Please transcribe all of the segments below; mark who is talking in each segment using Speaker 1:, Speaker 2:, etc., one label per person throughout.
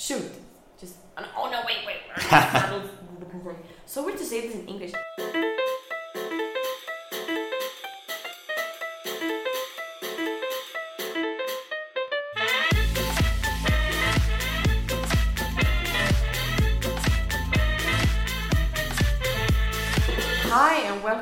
Speaker 1: Shoot. Just oh no wait wait. so weird to say this in English.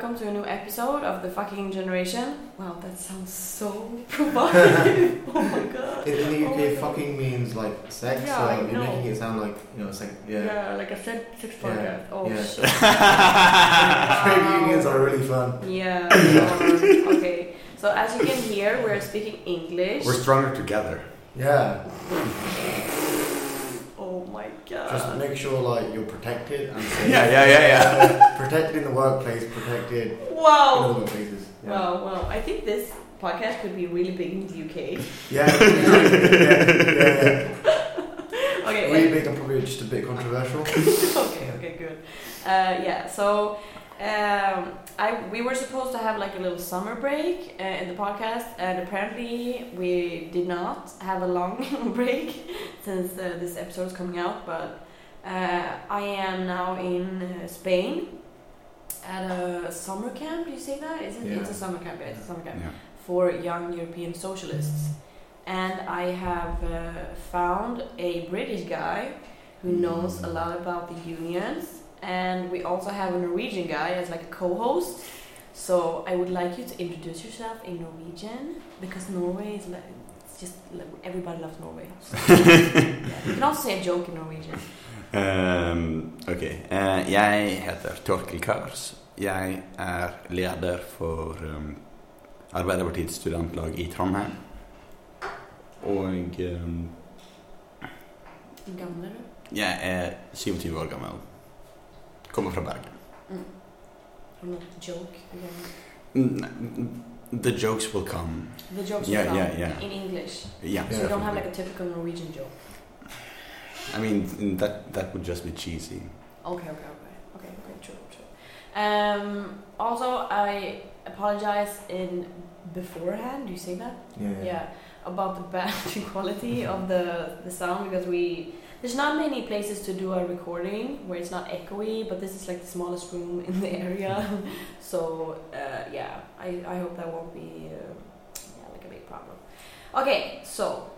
Speaker 1: Welcome to a new episode of the facking generation. Wow, that sounds so provocative. oh my god.
Speaker 2: In, in the
Speaker 1: Oh
Speaker 2: UK,
Speaker 1: my God.
Speaker 2: fucking means like sex,
Speaker 1: Yeah,
Speaker 2: so
Speaker 1: I
Speaker 2: you're
Speaker 1: know.
Speaker 2: making it sound like you know, it's like yeah.
Speaker 1: Yeah, like a sex, sex
Speaker 2: Yeah.
Speaker 1: Oh
Speaker 2: yeah.
Speaker 1: shit.
Speaker 2: Trade
Speaker 1: Wow.
Speaker 2: unions are really fun.
Speaker 1: Yeah. um, okay. So as you can hear, we're speaking English.
Speaker 3: We're stronger together.
Speaker 2: Yeah,
Speaker 1: oh my god.
Speaker 2: just make sure like you're protected and safe.
Speaker 3: Yeah, yeah, yeah, yeah.
Speaker 2: protected in the workplace, protected in
Speaker 1: wow.
Speaker 2: other workplaces. Yeah.
Speaker 1: Wow. Wow. I think this podcast could be really big in the UK.
Speaker 2: Yeah, yeah, yeah, yeah.
Speaker 1: Okay.
Speaker 2: Really big and probably just a bit controversial.
Speaker 1: okay, okay, good. Uh, yeah, so um, I we were supposed to have like a little summer break uh, in the podcast, and apparently we did not have a long break since uh, this episode is coming out. But uh, I am now in uh, Spain at a summer camp. Do you say that? Is it?
Speaker 2: Yeah.
Speaker 1: It's a summer camp. Yeah, it's a summer camp
Speaker 3: Yeah.
Speaker 1: for young European socialists. And I have uh, found a British guy who knows a lot about the unions. And we also have a Norwegian guy as like a co host. So I would like you to introduce yourself in Norwegian because Norway is like, it's just like, everybody loves Norway. So, yeah. You can also say a joke in Norwegian.
Speaker 3: Um, ok. Eh, jeg heter Torkel Kars. Jeg er leder for um, Arbeiderpartiets studentlag i Trondheim. Og um,
Speaker 1: Gamle, du?
Speaker 3: jeg er 27 år gammel. Kommer fra Bergen.
Speaker 1: Mm. Or not joke again.
Speaker 3: Mm, The jokes will come.
Speaker 1: The jokes
Speaker 3: Yeah,
Speaker 1: will come
Speaker 3: yeah, yeah.
Speaker 1: in English.
Speaker 3: Yeah.
Speaker 1: So
Speaker 2: Yeah,
Speaker 1: you don't have like a typical Norwegian joke.
Speaker 3: I mean, that that would just be cheesy.
Speaker 1: Okay, okay, okay, okay, okay, true, true. Um, also, I apologize in beforehand. Do you say that?
Speaker 2: Yeah, yeah.
Speaker 1: Yeah, about the bad quality of the the sound because we there's not many places to do a recording where it's not echoey, but this is like the smallest room in the area. so uh, yeah, I I hope that won't be uh, yeah like a big problem. Okay, so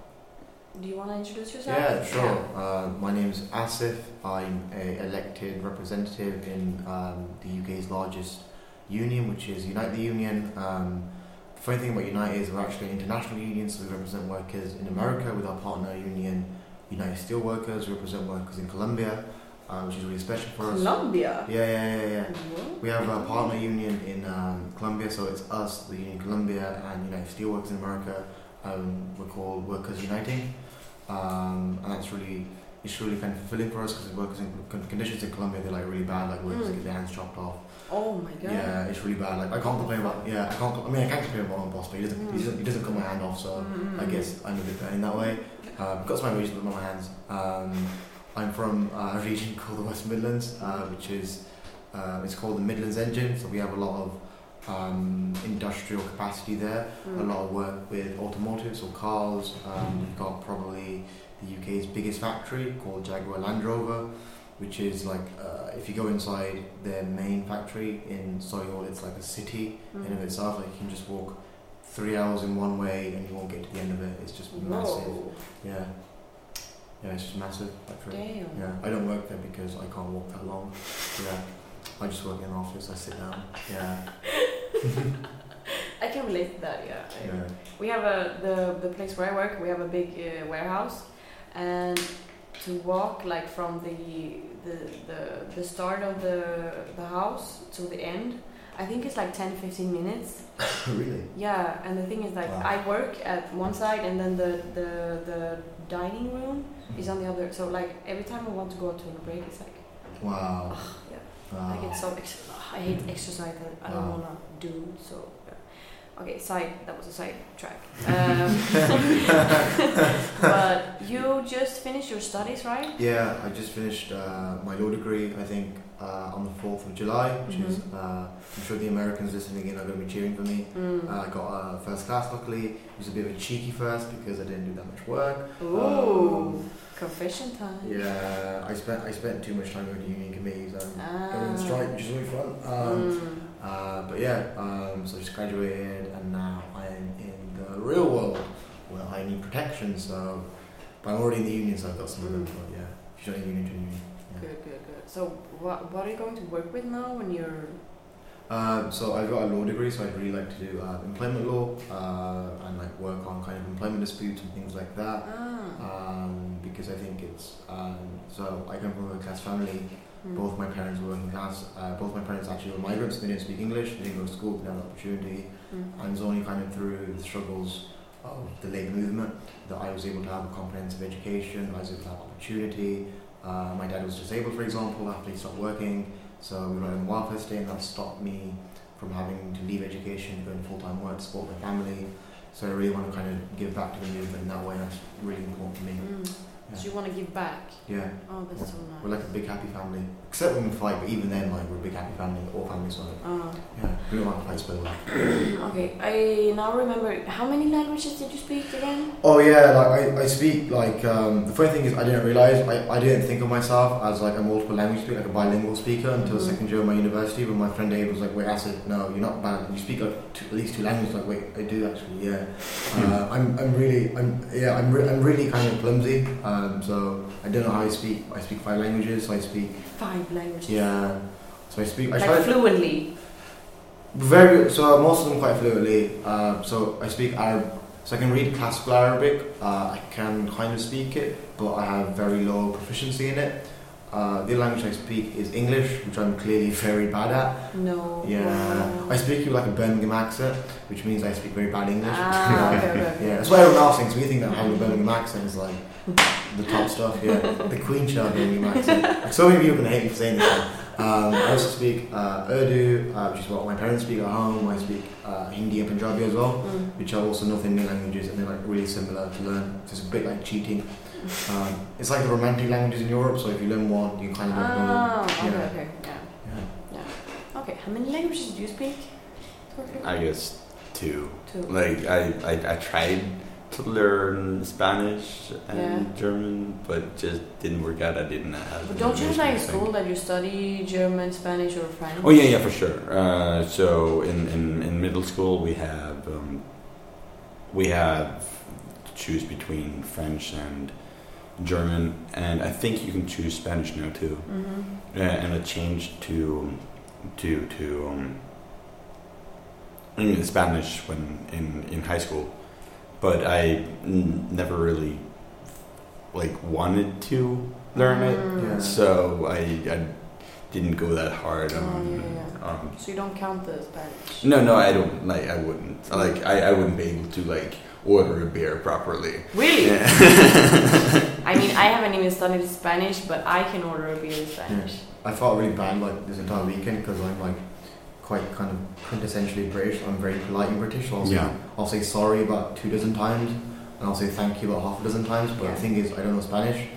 Speaker 1: do you want to introduce yourself?
Speaker 2: Yeah, sure. Uh, my is Asif. I'm a elected representative in um, the UK's largest union, which is Unite the Union. Um, the funny thing about Unite is we're actually an international union, so we represent workers in America with our partner union, United Steelworkers. Represent workers in Colombia, uh, which is really special for us.
Speaker 1: Colombia.
Speaker 2: Yeah, yeah, yeah, yeah.
Speaker 1: What?
Speaker 2: We have a partner union in um, Colombia, so it's us, the Union Colombia, and United Steelworkers in America. Um, we're called Workers Uniting, um, and that's really it's really kind of fulfilling for us because the workers in conditions in Colombia they're like really bad, like workers
Speaker 1: Mm.
Speaker 2: get their hands chopped off.
Speaker 1: Oh my god.
Speaker 2: Yeah, it's really bad. Like I can't complain about yeah, I can't. I mean, I can't complain about my boss, but he doesn't. He
Speaker 1: Mm.
Speaker 2: doesn't, he doesn't cut my hand off, so
Speaker 1: Mm,
Speaker 2: I
Speaker 1: mm,
Speaker 2: guess I'm a bit better in that way. Uh, got some wages with my hands. Um, I'm from a region called the West Midlands, uh, which is uh, it's called the Midlands Engine. So we have a lot of um, industrial capacity there.
Speaker 1: mm.
Speaker 2: A lot of work with automotives or cars. Um, we've got probably the UK's biggest factory called Jaguar Land Rover, which is like uh, if you go inside their main factory in Solihull, it's like a city in
Speaker 1: Mm.
Speaker 2: of itself. Like you can just walk three hours in one way and you won't get to the end of it. It's just massive.
Speaker 1: Whoa.
Speaker 2: Yeah. Yeah, it's just massive.
Speaker 1: Damn.
Speaker 2: Yeah, I don't work there because I can't walk that long. Yeah, I just work in an office. I sit down. Yeah,
Speaker 1: I can relate to that. Yeah.
Speaker 2: Yeah.
Speaker 1: We have a the the place where I work. We have a big uh, warehouse, and to walk like from the the the, the start of the the house to the end, I think it's like 10, 15 minutes.
Speaker 2: really?
Speaker 1: Yeah, and the thing is like
Speaker 2: Wow.
Speaker 1: I work at one side, and then the the the dining room is on the other. So like every time I want to go out to a break, it's like
Speaker 2: Wow.
Speaker 1: yeah.
Speaker 2: wow.
Speaker 1: I get so ex- I hate exercise that I don't
Speaker 2: Wow.
Speaker 1: wanna do. So. Okay, side. That was a side track. Um, but you just finished your studies, right?
Speaker 2: Yeah, I just finished uh, my law degree. I think uh, on the fourth of July, which is
Speaker 1: Mhm.
Speaker 2: uh, I'm sure the Americans listening in are going to be cheering for me.
Speaker 1: Mm.
Speaker 2: Uh, I got uh, first class. Luckily, it was a bit of a cheeky first because I didn't do that much work.
Speaker 1: Ooh, confession time.
Speaker 2: Yeah, I spent I spent too much time going to union committees and going on
Speaker 1: Ah.
Speaker 2: strike, which is really fun. Um,
Speaker 1: Mm.
Speaker 2: Uh, but yeah, um, so I just graduated and now I'm in the real world where I need protection. So, but I'm already in the union, so I've got some of them. But yeah, if you're not in union, join union. Yeah.
Speaker 1: Good, good, good. So, what what are you going to work with now when you're?
Speaker 2: Um, so I've got a law degree, so I'd really like to do uh, employment law uh, and like work on kind of employment disputes and things like that.
Speaker 1: Ah.
Speaker 2: Um, because I think it's um, so I come from a class family.
Speaker 1: Mm.
Speaker 2: Both my parents were working class. Uh, both my parents actually were migrants. They didn't speak English. They didn't go to school. They didn't have the opportunity.
Speaker 1: Mm.
Speaker 2: And it was only kind of through the struggles of the labour movement that I was able to have a comprehensive education. I was able to have opportunity. Uh, my dad was disabled, for example, after he stopped working. So we were on welfare state, and that stopped me from having to leave education, go into full time work to support my family. So I really want to kind of give back to the movement in that way. That's really important for me.
Speaker 1: Mm. So you want to give back?
Speaker 2: Yeah.
Speaker 1: Oh, that's so nice.
Speaker 2: We're like a big happy family. Except when we fight, but even then, like, we're a big happy family, all families, are.
Speaker 1: Ah.
Speaker 2: yeah, we don't want to fight well.
Speaker 1: okay, I now remember. How many languages did you speak again?
Speaker 2: Oh, yeah, like, I, I speak, like, um, the funny thing is, I didn't realize, I, I didn't think of myself as, like, a multiple language speaker, like a bilingual speaker until
Speaker 1: Mhm.
Speaker 2: second year of my university, but my friend Dave was like, wait, I said, no, you're not bad, you speak, like, two, at least two languages, like, wait, I do actually, yeah. Uh, I'm, I'm really, I'm, yeah, I'm, re- I'm really kind of clumsy, um, so I don't know how I speak, I speak five languages, so I speak,
Speaker 1: Five languages.
Speaker 2: yeah, so I speak, I
Speaker 1: Like fluently.
Speaker 2: Very so most of them quite fluently. Uh, so I speak Arab, so I can read classical Arabic. Uh, I can kind of speak it, but I have very low proficiency in it. Uh, the language I speak is English, which I'm clearly very bad at.
Speaker 1: No.
Speaker 2: Yeah, I speak with like a Birmingham accent, which means I speak very bad English.
Speaker 1: Ah, okay, okay, okay.
Speaker 2: Yeah, that's why everyone else thinks we think that having a Birmingham accent is like the top stuff. Yeah, the Queen Charlotte Birmingham accent. Like so many people can hate me for saying this. Um, I also speak uh, Urdu, uh, which is what my parents speak at home. I speak uh, Hindi and Punjabi as well,
Speaker 1: Mm.
Speaker 2: which are also North Indian languages, and they're like really similar to learn. So it's a bit like cheating. Um, it's like the romantic languages in Europe. So if you learn one, you kind of don't know. Them.
Speaker 1: okay,
Speaker 2: Yeah.
Speaker 1: okay, yeah.
Speaker 2: Yeah.
Speaker 1: Okay, how many languages do you speak?
Speaker 3: I guess two.
Speaker 1: Two.
Speaker 3: Like I, I, I tried to learn Spanish and
Speaker 1: Yeah.
Speaker 3: German, but just didn't work out. I didn't have.
Speaker 1: But don't you
Speaker 3: motivation,
Speaker 1: like
Speaker 3: I
Speaker 1: school that you study German, Spanish, or French?
Speaker 3: Oh yeah, yeah, for sure. Uh, so in, in, in middle school we have um, we have to choose between French and German, and I think you can choose Spanish now too.
Speaker 1: Mm-hmm.
Speaker 3: Uh, and it changed to to to um, I mean Spanish when in in high school, but I n- never really like wanted to learn it,
Speaker 1: Mm.
Speaker 2: Yeah.
Speaker 3: so I, I didn't go that hard
Speaker 1: Oh, yeah, yeah.
Speaker 3: on
Speaker 1: So you don't count the Spanish?
Speaker 3: no, no, I don't like. I wouldn't like. I, I wouldn't be able to like order a beer properly.
Speaker 1: Really?
Speaker 3: Yeah.
Speaker 1: I mean, I haven't even studied Spanish, but I can order a beer in Spanish.
Speaker 2: I felt really bad like this entire weekend because I'm like quite kind of quintessentially British. I'm very polite in British. I'll say,
Speaker 3: Yeah.
Speaker 2: I'll say sorry about two dozen times, and I'll say thank you about half a dozen times. But
Speaker 1: Yeah.
Speaker 2: the thing is, I don't know Spanish.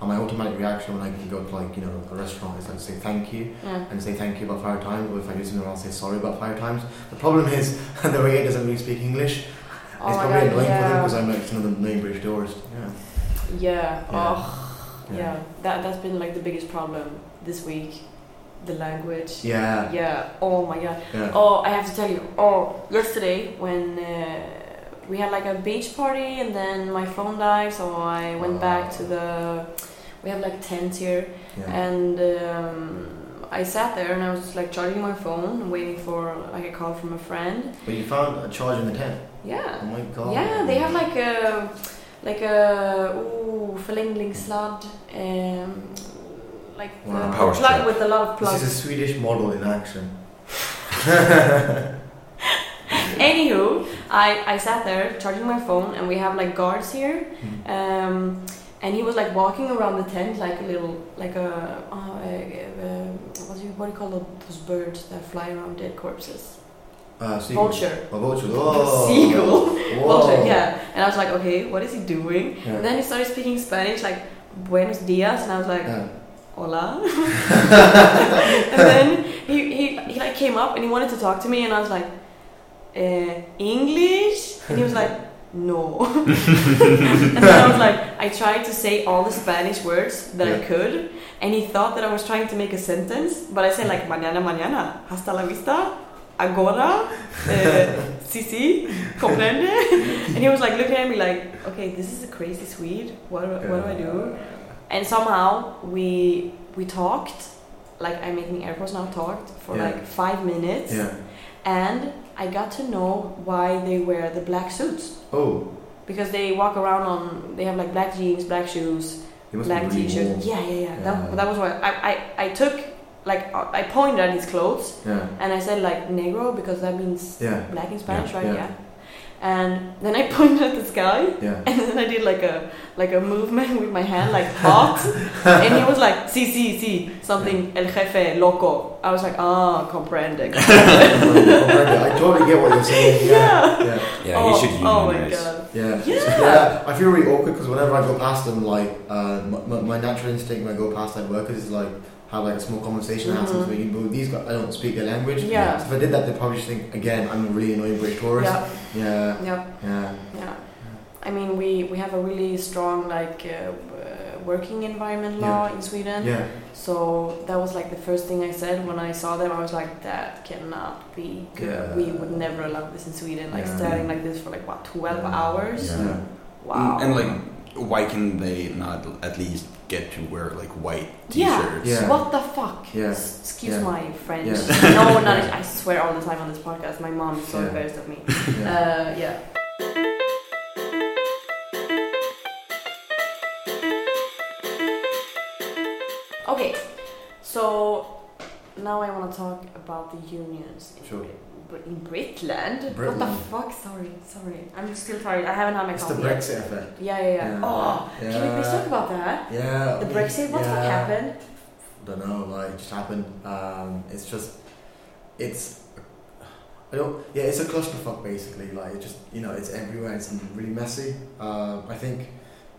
Speaker 2: And my automatic reaction when I go to like you know a restaurant is like say thank you
Speaker 1: Yeah.
Speaker 2: and say thank you about five times. Or if I do something, I'll say sorry about five times. The problem is the Ray doesn't really speak English.
Speaker 1: Oh
Speaker 2: it's probably
Speaker 1: God,
Speaker 2: annoying for them
Speaker 1: yeah.
Speaker 2: because I'm like one of the main British tourists. Yeah.
Speaker 1: Yeah.
Speaker 2: Yeah.
Speaker 1: Oh, yeah. That that's been like the biggest problem this week. The language.
Speaker 2: Yeah.
Speaker 1: Yeah. Oh my god.
Speaker 2: Yeah.
Speaker 1: Oh, I have to tell you. Oh, yesterday when uh, we had like a beach party and then my phone died, so I went back to the. We have like tents here,
Speaker 2: yeah.
Speaker 1: and um, I sat there and I was just like charging my phone, waiting for like a call from a friend.
Speaker 2: But you found a charge in the tent.
Speaker 1: Yeah.
Speaker 2: Oh my god.
Speaker 1: Yeah, they have like a like a ooh förlängningssladd, um, like
Speaker 2: Wow.
Speaker 1: a
Speaker 3: Power
Speaker 1: plug
Speaker 3: strap.
Speaker 1: with a lot of plugs.
Speaker 2: This is a Swedish model in action.
Speaker 1: Anywho, I, I sat there charging my phone, and we have like guards here. Um, and he was like walking around the tent like a little, like a, uh, a, a what do you what do you call those birds that fly around dead corpses?
Speaker 2: Uh, seagull.
Speaker 1: Vulture.
Speaker 2: Oh, vulture. Oh.
Speaker 1: Seagull.
Speaker 2: Whoa.
Speaker 1: Vulture, yeah. And I was like, okay, what is he doing?
Speaker 2: Yeah.
Speaker 1: And then he started speaking Spanish, like Buenos dias, and I was like,
Speaker 2: Yeah.
Speaker 1: hola. and then he, he, he like came up and he wanted to talk to me, and I was like, uh, English? And he was like, no. and then I was like, I tried to say all the Spanish words that I could, and he thought that I was trying to make a sentence, but I said like mañana, mañana, hasta la vista, agora, uh, sí, sí, comprende? And he was like looking at me like, okay, this is a crazy Swede. What, do- what do I do? And somehow we we talked, like I'm making air quotes now, talked for
Speaker 2: Yeah.
Speaker 1: like five minutes,
Speaker 2: Yeah.
Speaker 1: and I got to know why they wear the black suits
Speaker 2: Oh,
Speaker 1: because they walk around on they have like black jeans, black shoes, black
Speaker 2: t-shirts.
Speaker 1: Yeah, yeah, yeah.
Speaker 2: Yeah.
Speaker 1: That, that was why I, I I took like I pointed at his clothes
Speaker 2: Yeah.
Speaker 1: and I said like negro because that means
Speaker 2: Yeah.
Speaker 1: black in Spanish,
Speaker 2: Yeah,
Speaker 1: right?
Speaker 2: yeah.
Speaker 1: Yeah. And then I pointed at the sky
Speaker 2: Yeah.
Speaker 1: and then I did like a like a movement with my hand like hot and he was like sí sí sí something el jefe loco. I was like ah comprende.
Speaker 2: I totally get what you're saying. Yeah. Yeah.
Speaker 3: Yeah,
Speaker 1: oh,
Speaker 3: he should unionize.
Speaker 1: oh my god.
Speaker 2: Yeah.
Speaker 1: Yeah.
Speaker 2: Yeah, I feel really awkward because whenever I go past them, like uh, my, my natural instinct when I go past like workers is like have like a small conversation, ask them
Speaker 1: Mhm.
Speaker 2: something. But with these guys, I don't speak their language.
Speaker 1: Yeah.
Speaker 2: So if I did that, they'd probably just think again I'm a really annoying British tourist.
Speaker 1: Yeah,
Speaker 2: Yeah.
Speaker 1: yeah,
Speaker 2: Yeah.
Speaker 1: yeah. I mean, we, we have a really strong like uh, uh, working environment law in Sweden.
Speaker 2: Yeah.
Speaker 1: So that was like the first thing I said when I saw them. I was like, that cannot be good.
Speaker 2: Yeah.
Speaker 1: We would never allow this in Sweden. Like
Speaker 2: Yeah.
Speaker 1: standing like this for like what, twelve
Speaker 2: Yeah.
Speaker 1: hours?
Speaker 3: Yeah.
Speaker 2: Yeah.
Speaker 1: Wow.
Speaker 3: And like, why can they not at least get to wear like white t-shirts?
Speaker 2: Yeah.
Speaker 1: What the fuck?
Speaker 2: Yeah.
Speaker 1: S- Excuse
Speaker 2: Yeah.
Speaker 1: my French.
Speaker 2: Yeah.
Speaker 1: no, not. I swear all the time on this podcast. My mom is so
Speaker 2: Yeah.
Speaker 1: embarrassed of me.
Speaker 2: Yeah.
Speaker 1: Uh, yeah. Okay, so now I want to talk about the unions
Speaker 2: Sure.
Speaker 1: Brit- in Britland. What the fuck? Sorry, sorry. I'm still tired. I haven't had my
Speaker 2: it's the
Speaker 1: coffee yet.
Speaker 2: Brexit effect.
Speaker 1: Yeah, yeah, yeah.
Speaker 2: Yeah.
Speaker 1: Oh, can we please talk about that?
Speaker 2: Yeah.
Speaker 1: The Brexit. What the fuck
Speaker 2: yeah.
Speaker 1: happened?
Speaker 2: don't know, like it just happened. Um, it's just, it's, I don't, yeah, it's a clusterfuck basically. Like it just, you know, it's everywhere. It's really messy. Um, I think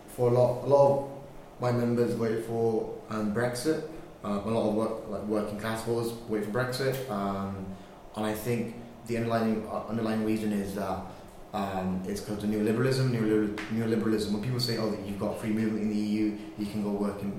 Speaker 2: for a lot, a lot of my members wait for um, Brexit. Um, a lot of work, like working class voters wait for Brexit. Um, and I think the underlying uh, underlying reason is that um, it's because of neoliberalism. Neoliber- neoliberalism. When people say, "Oh, you've got free movement in the EU, you can go work in,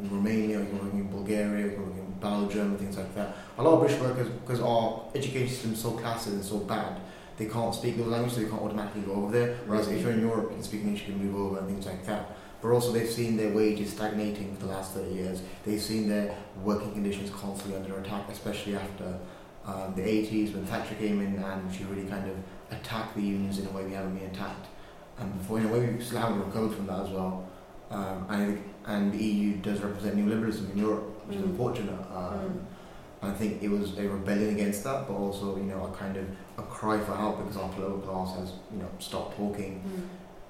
Speaker 2: in Romania, you can work in Bulgaria, you can work in Belgium, and things like that." A lot of British workers, because our education system is so classist and so bad, they can't speak those languages, so they can't automatically go over there. Whereas if you're in Europe, you can speak English, you can move over, and things like that. But also, they've seen their wages stagnating for the last 30 years. They've seen their working conditions constantly under attack, especially after um, the 80s when Thatcher came in and she really kind of attacked the unions in a way we haven't been attacked um, before. In a way, we still haven't recovered from that as well. Um, and, and the EU does represent neoliberalism in Europe, which is
Speaker 1: Mm.
Speaker 2: unfortunate. Um,
Speaker 1: Mm.
Speaker 2: I think it was a rebellion against that, but also, you know, a kind of a cry for help because our political class has, you know, stopped talking
Speaker 1: Mm.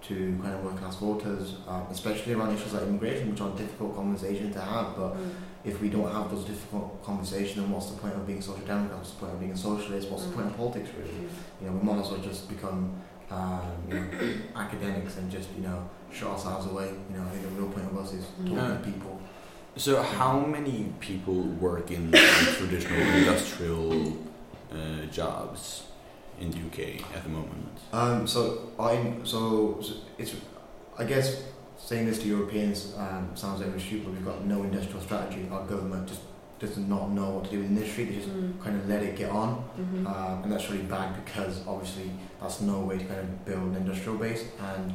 Speaker 2: to kind of working class voters, um, especially around issues like immigration, which are difficult conversations to have. But
Speaker 1: Mm.
Speaker 2: If we don't have those difficult conversations, then what's the point of being social democrat? What's the point of being a socialist? What's the point of politics, really?
Speaker 1: Mm.
Speaker 2: You know, we might as well just become um, you know, academics and just, you know, shut ourselves away. You know, I think the real point of us is talking
Speaker 3: Yeah.
Speaker 2: to people.
Speaker 3: So, how many people work in traditional industrial uh, jobs in the UK at the moment?
Speaker 2: Um, so I'm so, so it's I guess saying this to Europeans um, sounds very stupid. We've got no industrial strategy. Our government just does not know what to do with the industry. They just
Speaker 1: Mm.
Speaker 2: kind of let it get on,
Speaker 1: Mhm.
Speaker 2: um, and that's really bad because obviously that's no way to kind of build an industrial base. And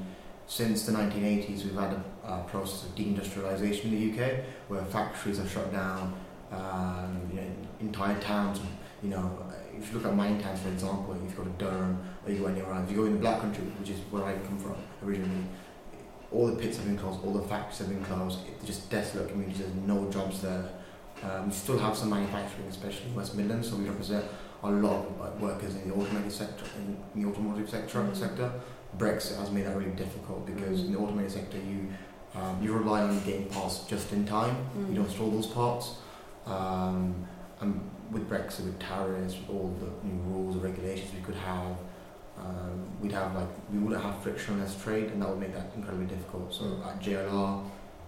Speaker 2: since the 1980s, we've had a, a process of deindustrialization in the UK, where factories are shut down, um, you know, entire towns. You know, if you look at mining towns, for example, if you go to Durham or you go anywhere else, if you go in the Black Country, which is where I come from originally, all the pits have been closed, all the factories have been closed. It's just desolate communities. There's no jobs there. Um, we still have some manufacturing, especially in West Midlands, so we represent a lot of like, workers in the automotive sector. In, the automotive sector,
Speaker 1: Mhm.
Speaker 2: sector, Brexit has made that really difficult because in the automotive sector, you um, you rely on getting parts just in time.
Speaker 1: Mm.
Speaker 2: You don't store those parts, um, and with Brexit, with tariffs, with all the new rules and regulations we could have, um, we'd have like we wouldn't have frictionless trade, and that would make that incredibly difficult. So
Speaker 1: Mm.
Speaker 2: at JLR,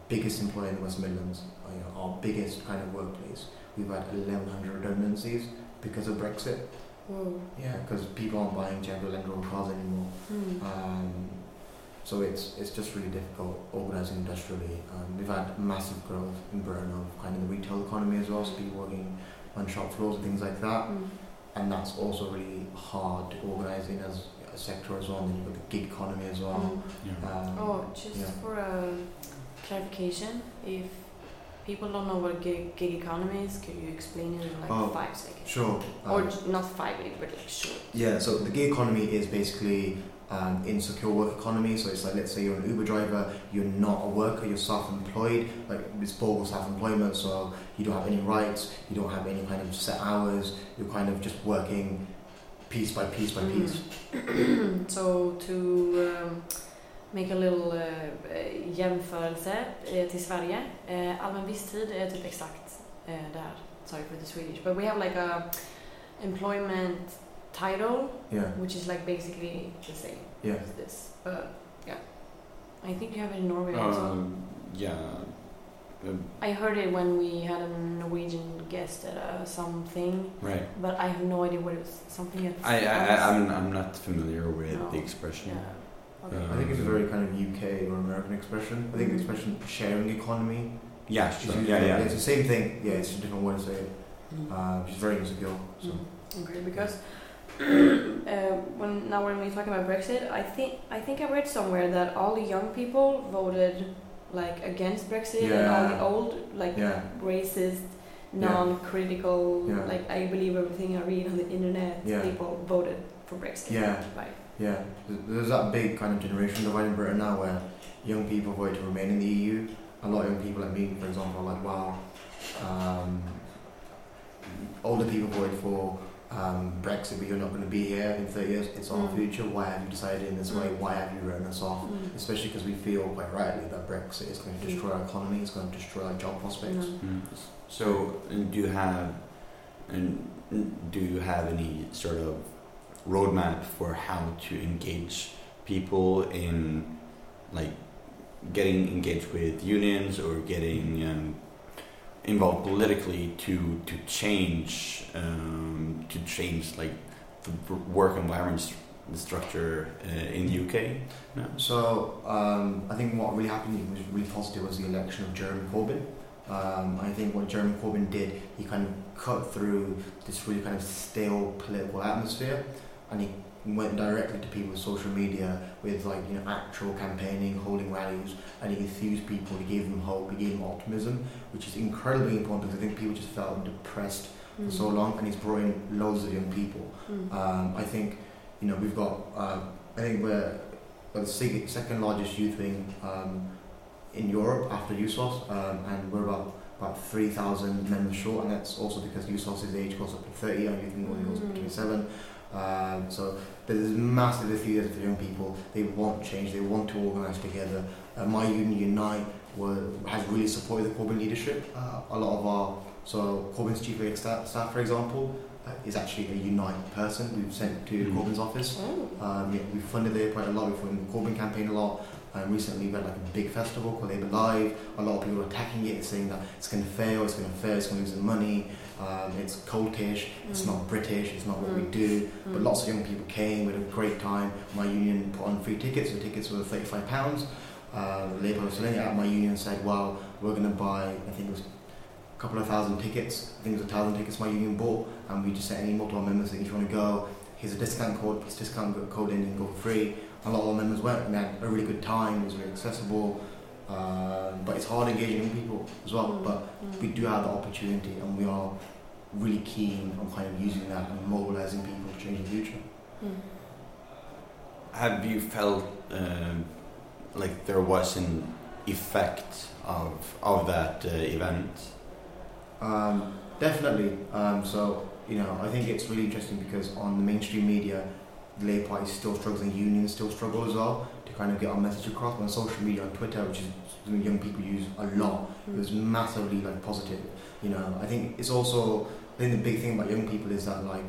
Speaker 2: biggest employer in the West Midlands, uh, you know, our biggest kind of workplace, we've had 1,100 redundancies because of Brexit.
Speaker 1: Whoa.
Speaker 2: Yeah, because people aren't buying Jaguar Land Rover cars anymore.
Speaker 1: Hmm.
Speaker 2: Um, so it's it's just really difficult organising industrially. Um, we've had massive growth in Britain of kind of the retail economy as well, so people working on shop floors and things like that.
Speaker 1: Hmm.
Speaker 2: And that's also really hard to organise in as a sector as well. And then you've got the gig economy as well.
Speaker 1: Hmm.
Speaker 3: Yeah.
Speaker 2: Um,
Speaker 1: Oh, just
Speaker 2: yeah.
Speaker 1: for a clarification, if people don't know what a gig, gig economy is, can you explain it in like
Speaker 2: Oh,
Speaker 1: five seconds?
Speaker 2: Sure.
Speaker 1: Or
Speaker 2: um,
Speaker 1: not five minutes, but like short.
Speaker 2: Yeah, so the gig economy is basically um, insecure work economy. So it's like, let's say you're an Uber driver, you're not a worker, you're self-employed. Like it's bogus self-employment, so you don't have any rights, you don't have any kind of set hours. You're kind of just working piece by piece by piece.
Speaker 1: so to um, make a little uh, jämförelse eh, till Sverige. Eh, allmän visstid är typ exakt eh, där. Sorry for the Swedish. But we have like a employment title
Speaker 2: Yeah,
Speaker 1: which is like basically the same
Speaker 2: yeah.
Speaker 1: as this. But yeah. I think you have it in Norway also.
Speaker 3: Um, yeah. Um,
Speaker 1: I heard it when we had a Norwegian guest at uh, something,
Speaker 3: right.
Speaker 1: but I have no idea what it was. Something at
Speaker 3: I, I,
Speaker 1: France.
Speaker 3: I I'm, I'm not familiar with
Speaker 1: No.
Speaker 3: the expression.
Speaker 1: Yeah. Okay.
Speaker 3: Uh,
Speaker 2: I think it's a very kind of UK or American expression. I think the expression sharing economy.
Speaker 3: Yeah,
Speaker 2: is
Speaker 3: sure.
Speaker 2: used
Speaker 3: Yeah, yeah.
Speaker 2: It's the same thing. Yeah, it's a different way to say it.
Speaker 1: Mm.
Speaker 2: Uh, which is very insecure. So.
Speaker 1: Mm. Okay, because uh, when now when we're talking about Brexit, I think I think I read somewhere that all the young people voted like against Brexit, and all the old like
Speaker 2: Yeah.
Speaker 1: racist, non-critical,
Speaker 2: Yeah.
Speaker 1: like I believe everything I read on the internet,
Speaker 2: Yeah.
Speaker 1: people voted for Brexit.
Speaker 2: Yeah.
Speaker 1: Right.
Speaker 2: Yeah, There's- that big kind of generation divide in Britain now where young people vote to remain in the EU. A lot of young people like me, for example, are like, wow. Um, older people voted for um, Brexit, but you're not going to be here in 30 years. It's our
Speaker 1: Mm.
Speaker 2: future. Why have you decided in this way?
Speaker 1: Mm.
Speaker 2: Why have you written us off?
Speaker 1: Mm.
Speaker 2: Especially because we feel quite rightly that Brexit is going to destroy our economy, it's going to destroy our job prospects.
Speaker 1: Mm.
Speaker 3: Mm. So, do you have, and do you have any sort of roadmap for how to engage people in, like, getting engaged with unions or getting um, involved politically to to change um, to change like the work environment st- structure uh, in the UK? No?
Speaker 2: So um, I think what really happened was really positive was the election of Jeremy Corbyn. Um, I think what Jeremy Corbyn did, he kind of cut through this really kind of stale political atmosphere, and he went directly to people with social media with like you know actual campaigning, holding rallies, and he enthused people. He gave them hope. He gave them optimism, which is incredibly important because I think people just felt depressed
Speaker 1: Mm.
Speaker 2: for so long, and he's brought in loads of young people.
Speaker 1: Mm.
Speaker 2: Um, I think, you know, we've got, uh, I think we're the sec- second largest youth wing um, in Europe after Jusos, um, and we're about about 3,000 members short, and that's also because Jusos's age goes up to 30, and youth wing only goes up to
Speaker 1: Mm.
Speaker 2: 27. Um, so there's massive enthusiasm for young people. They want change. They want to organise together. Uh, My Union Unite were, has really supported the Corbyn leadership. Uh, a lot of our so Corbyn's chief of staff, staff, for example, uh, is actually a Unite person we've sent to
Speaker 3: Mm.
Speaker 2: Corbyn's office.
Speaker 1: Oh.
Speaker 2: Um, yeah, we've funded it quite a lot. We've funded the Corbyn campaign a lot. Um, recently, we had like a big festival called Labour Live. A lot of people are attacking it, saying that it's going to fail, it's going to fail, it's going to lose the money. Um, it's cultish, it's
Speaker 1: Mm.
Speaker 2: not British, it's not what we
Speaker 1: Mm.
Speaker 2: do. But
Speaker 1: Mm.
Speaker 2: lots of young people came, we had a great time. My union put on free tickets, the tickets were £35. Uh, Labour it at my union said, well, we're going to buy, I think it was a couple of thousand tickets. I think it was a thousand tickets my union bought, and we just sent an email to our members saying, if you want to go, here's a discount code, put this discount code in and go for free. A lot of our members went and they had a really good time, it was very accessible. Um, but it's hard engaging young people as well.
Speaker 1: Mm.
Speaker 2: But
Speaker 1: Mm.
Speaker 2: we do have the opportunity, and we are really keen on kind of using that and mobilizing people to change the future.
Speaker 1: Mm.
Speaker 3: Have you felt um, like there was an effect of of that uh, event?
Speaker 2: Um, definitely. Um, so, you know, I think it's really interesting because on the mainstream media, the Labour Party is still struggling, and unions still struggle as well to kind of get our message across. On social media, on Twitter, which is something young people use a lot, mm. it was massively like positive. You know, I think it's also I think the big thing about young people is that like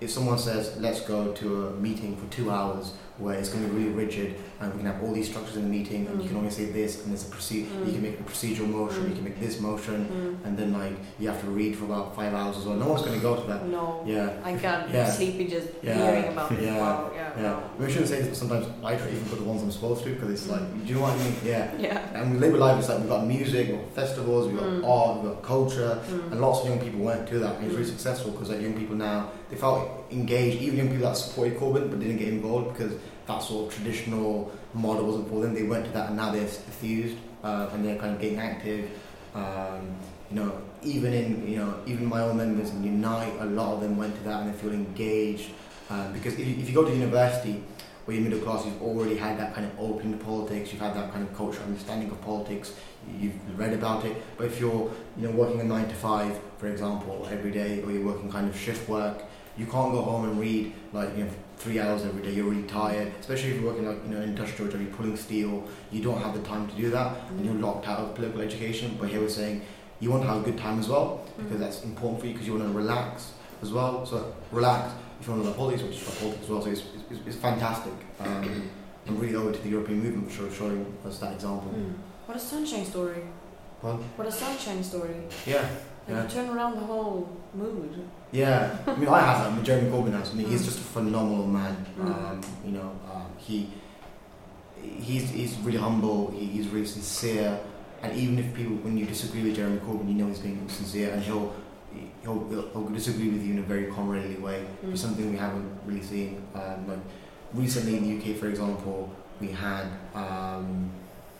Speaker 2: if someone says let's go to a meeting for two hours where it's going to be really rigid and we can have all these structures in the meeting and you can
Speaker 1: Mm.
Speaker 2: only say this and there's a proceed you
Speaker 1: Mm.
Speaker 2: can make a procedural motion you
Speaker 1: Mm.
Speaker 2: can make this motion
Speaker 1: Mm.
Speaker 2: and then like you have to read for about five hours as well no one's going to go to that
Speaker 1: No.
Speaker 2: yeah
Speaker 1: I got
Speaker 2: Yeah.
Speaker 1: sleepy just
Speaker 2: Yeah.
Speaker 1: hearing about it.
Speaker 2: Yeah.
Speaker 1: Wow, yeah.
Speaker 2: yeah we shouldn't say this but sometimes I try even for the ones I'm supposed to because it's like
Speaker 1: Mm.
Speaker 2: do you know what I mean yeah
Speaker 1: Yeah.
Speaker 2: and with Labour Live it's like we've got music we've got festivals we've got
Speaker 1: Mm.
Speaker 2: art we've got culture
Speaker 1: Mm.
Speaker 2: and lots of young people went to that and it's really
Speaker 1: Mm.
Speaker 2: successful because like young people now they felt engaged even young people that supported Corbyn but didn't get involved because that sort of traditional model wasn't for them. They went to that and now they're enthused uh, and they're kind of getting active. Um, you know even in you know even my own members in Unite a lot of them went to that and they feel engaged. Um, because if you, if you go to university where you're middle class you've already had that kind of open to politics you've had that kind of cultural understanding of politics you've read about it. But if you're you know working a 9 to 5 for example every day or you're working kind of shift work you can't go home and read like you know three hours every day you're really tired especially if you're working like you know in industrial job you're pulling steel you don't have the time to do that and you're locked out of political education. But here we're saying you want to have a good time as well because that's important for you because you want to relax as well. So relax if you want to learn politics which is politics as well so it's, it's, it's fantastic. Um, I'm really over to the European movement for sure, showing us that example.
Speaker 1: Mm. What a sunshine story.
Speaker 2: well
Speaker 1: What a sunshine story.
Speaker 2: yeah
Speaker 1: And
Speaker 2: Yeah.
Speaker 1: you turn around the whole mood.
Speaker 2: Yeah, I mean, I have that Jeremy Corbyn has. I mean, he's
Speaker 1: Mm.
Speaker 2: just a phenomenal man.
Speaker 1: Mm.
Speaker 2: Um, you know, um, he he's he's really humble. He, he's really sincere. And even if people, when you disagree with Jeremy Corbyn, you know he's being sincere, and he'll he'll, he'll, he'll disagree with you in a very comradely way.
Speaker 1: Mm.
Speaker 2: It's something we haven't really seen. Um, like recently in the UK, for example, we had um,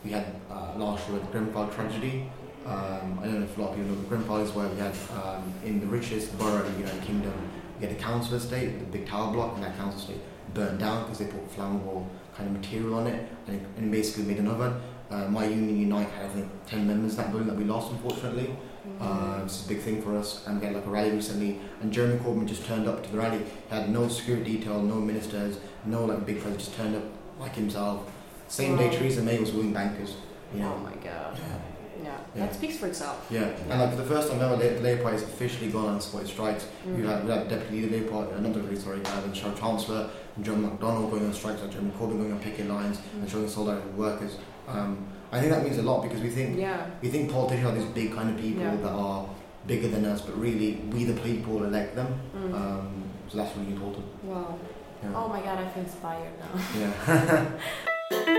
Speaker 2: we had uh, last year the Grenfell tragedy. Um, I don't know if a lot of people know the Grenfell is where we had um, in the richest borough in the United Kingdom, we had a council estate, the big tower block, and that council estate burned down because they put flammable kind of material on it, and it, and basically made an oven. Uh, my union Unite had I think ten members in that building that we lost unfortunately. Uh, it's a big thing for us, and we had like a rally recently, and Jeremy Corbyn just turned up to the rally. He had no security detail, no ministers, no like big president, just turned up like himself. Same day Theresa May was wooing bankers, you
Speaker 1: Oh
Speaker 2: know.
Speaker 1: my god.
Speaker 2: Yeah.
Speaker 1: Yeah.
Speaker 2: Yeah.
Speaker 1: That speaks for itself.
Speaker 2: Yeah, and like for the first time ever, the Labour Party has officially gone on supported strikes.
Speaker 1: Mm.
Speaker 2: We had we had Deputy Leader Labour Party, another Labour sorry, uh, Chair Chancellor, and John McDonnell going on strikes, like Jeremy Corbyn going on picket lines and
Speaker 1: Mm.
Speaker 2: showing solidarity with workers. Um, I think that means a lot because we think
Speaker 1: Yeah.
Speaker 2: we think politicians are these big kind of people
Speaker 1: Yeah.
Speaker 2: that are bigger than us, but really we the people elect them.
Speaker 1: Mm.
Speaker 2: Um, so that's really important.
Speaker 1: wow.
Speaker 2: Yeah.
Speaker 1: Oh my god, I feel inspired now.
Speaker 2: Yeah.